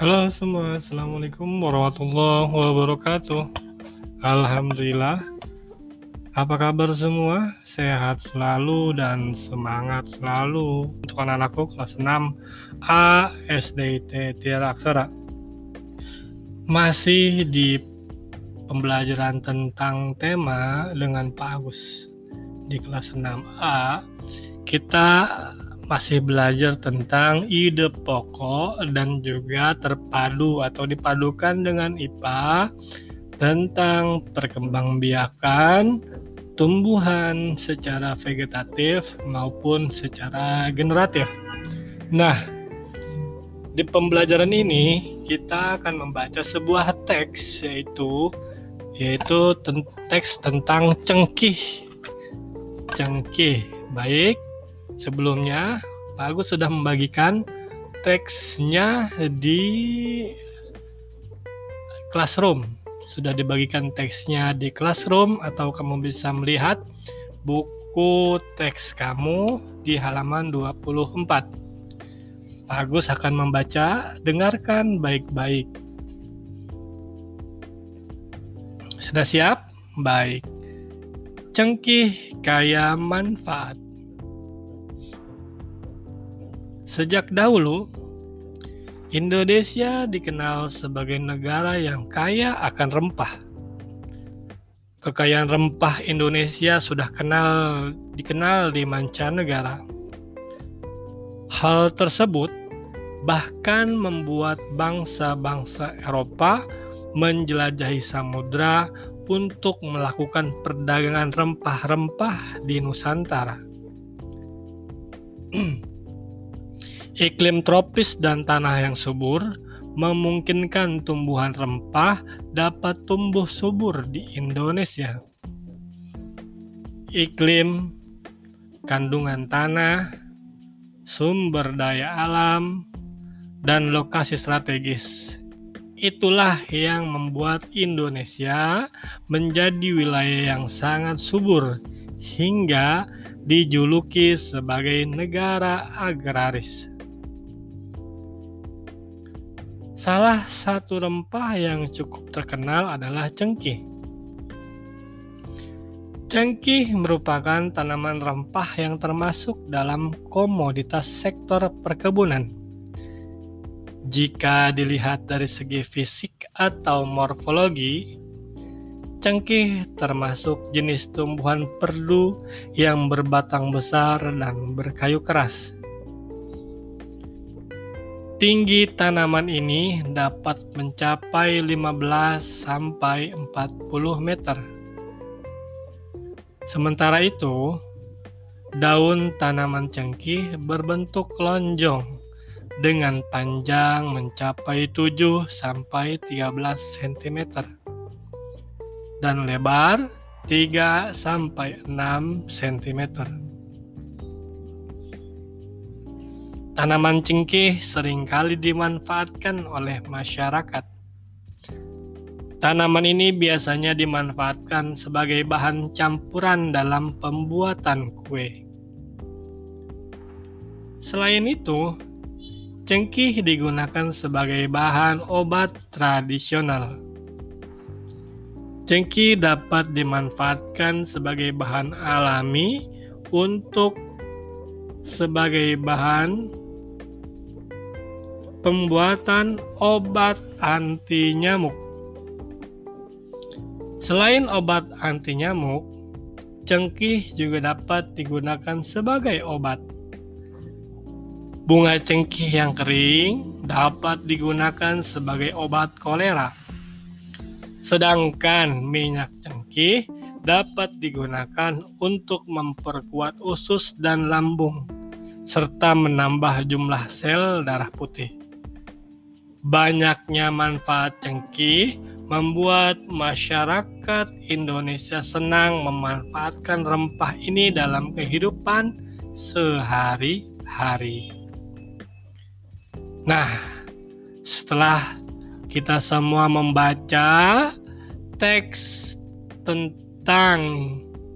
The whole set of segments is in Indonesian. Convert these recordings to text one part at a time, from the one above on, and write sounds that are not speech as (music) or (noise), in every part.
Halo semua, Assalamualaikum warahmatullahi wabarakatuh. Alhamdulillah. Apa kabar semua? Sehat selalu dan semangat selalu. Untuk anak-anakku kelas 6 A, SDIT, Tiara Aksara Masih di pembelajaran tentang tema dengan Pak Agus. Di kelas 6A Kita masih belajar tentang ide pokok dan juga terpadu atau dipadukan dengan IPA tentang perkembangbiakan tumbuhan secara vegetatif maupun secara generatif. Nah, di pembelajaran ini kita akan membaca sebuah teks yaitu yaitu teks tentang cengkih. Cengkih. Baik, Sebelumnya, Pak Agus sudah membagikan teksnya di classroom. Sudah dibagikan teksnya di classroom atau kamu bisa melihat buku teks kamu di halaman 24. Pak Agus akan membaca, dengarkan baik-baik. Sudah siap? Baik. Cengkih kaya manfaat. Sejak dahulu, Indonesia dikenal sebagai negara yang kaya akan rempah. Kekayaan rempah Indonesia sudah kenal dikenal di mancanegara. Hal tersebut bahkan membuat bangsa-bangsa Eropa menjelajahi samudra untuk melakukan perdagangan rempah-rempah di Nusantara. (clears throat) Iklim tropis dan tanah yang subur memungkinkan tumbuhan rempah dapat tumbuh subur di Indonesia. Iklim, kandungan tanah, sumber daya alam, dan lokasi strategis. Itulah yang membuat Indonesia menjadi wilayah yang sangat subur hingga dijuluki sebagai negara agraris. Salah satu rempah yang cukup terkenal adalah cengkih. Cengkih merupakan tanaman rempah yang termasuk dalam komoditas sektor perkebunan. Jika dilihat dari segi fisik atau morfologi, cengkih termasuk jenis tumbuhan perdu yang berbatang besar dan berkayu keras. Tinggi tanaman ini dapat mencapai 15 sampai 40 meter. Sementara itu, daun tanaman cengkih berbentuk lonjong dengan panjang mencapai 7 sampai 13 cm dan lebar 3 sampai 6 cm. Tanaman cengkeh sering kali dimanfaatkan oleh masyarakat. Tanaman ini biasanya dimanfaatkan sebagai bahan campuran dalam pembuatan kue. Selain itu, cengkih digunakan sebagai bahan obat tradisional. Cengkih dapat dimanfaatkan sebagai bahan alami untuk sebagai bahan pembuatan obat anti nyamuk. Selain obat anti nyamuk, cengkih juga dapat digunakan sebagai obat. Bunga cengkih yang kering dapat digunakan sebagai obat kolera. Sedangkan minyak cengkih dapat digunakan untuk memperkuat usus dan lambung serta menambah jumlah sel darah putih. Banyaknya manfaat cengkih membuat masyarakat Indonesia senang memanfaatkan rempah ini dalam kehidupan sehari-hari. Nah, setelah kita semua membaca teks tentang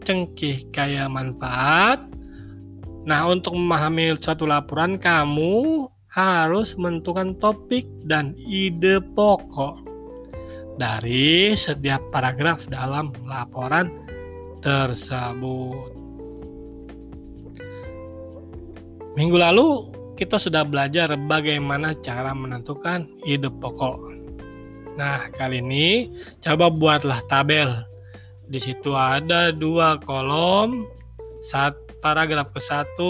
cengkih kaya manfaat, nah untuk memahami satu laporan kamu harus menentukan topik dan ide pokok dari setiap paragraf dalam laporan tersebut. Minggu lalu kita sudah belajar bagaimana cara menentukan ide pokok. Nah, kali ini coba buatlah tabel. Di situ ada dua kolom, saat paragraf ke-1,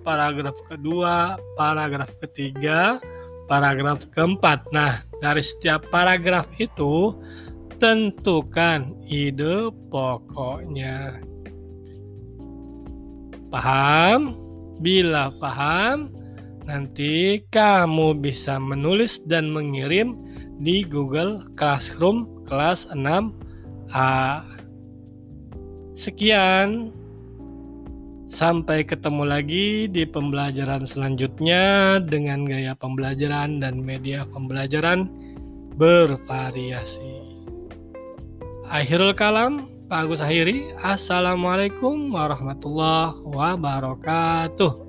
paragraf kedua, paragraf ketiga, paragraf keempat. Nah, dari setiap paragraf itu tentukan ide pokoknya. Paham? Bila paham, nanti kamu bisa menulis dan mengirim di Google Classroom kelas 6A. Sekian. Sampai ketemu lagi di pembelajaran selanjutnya dengan gaya pembelajaran dan media pembelajaran bervariasi. Akhirul kalam, Pak Agus akhiri. Assalamualaikum warahmatullahi wabarakatuh.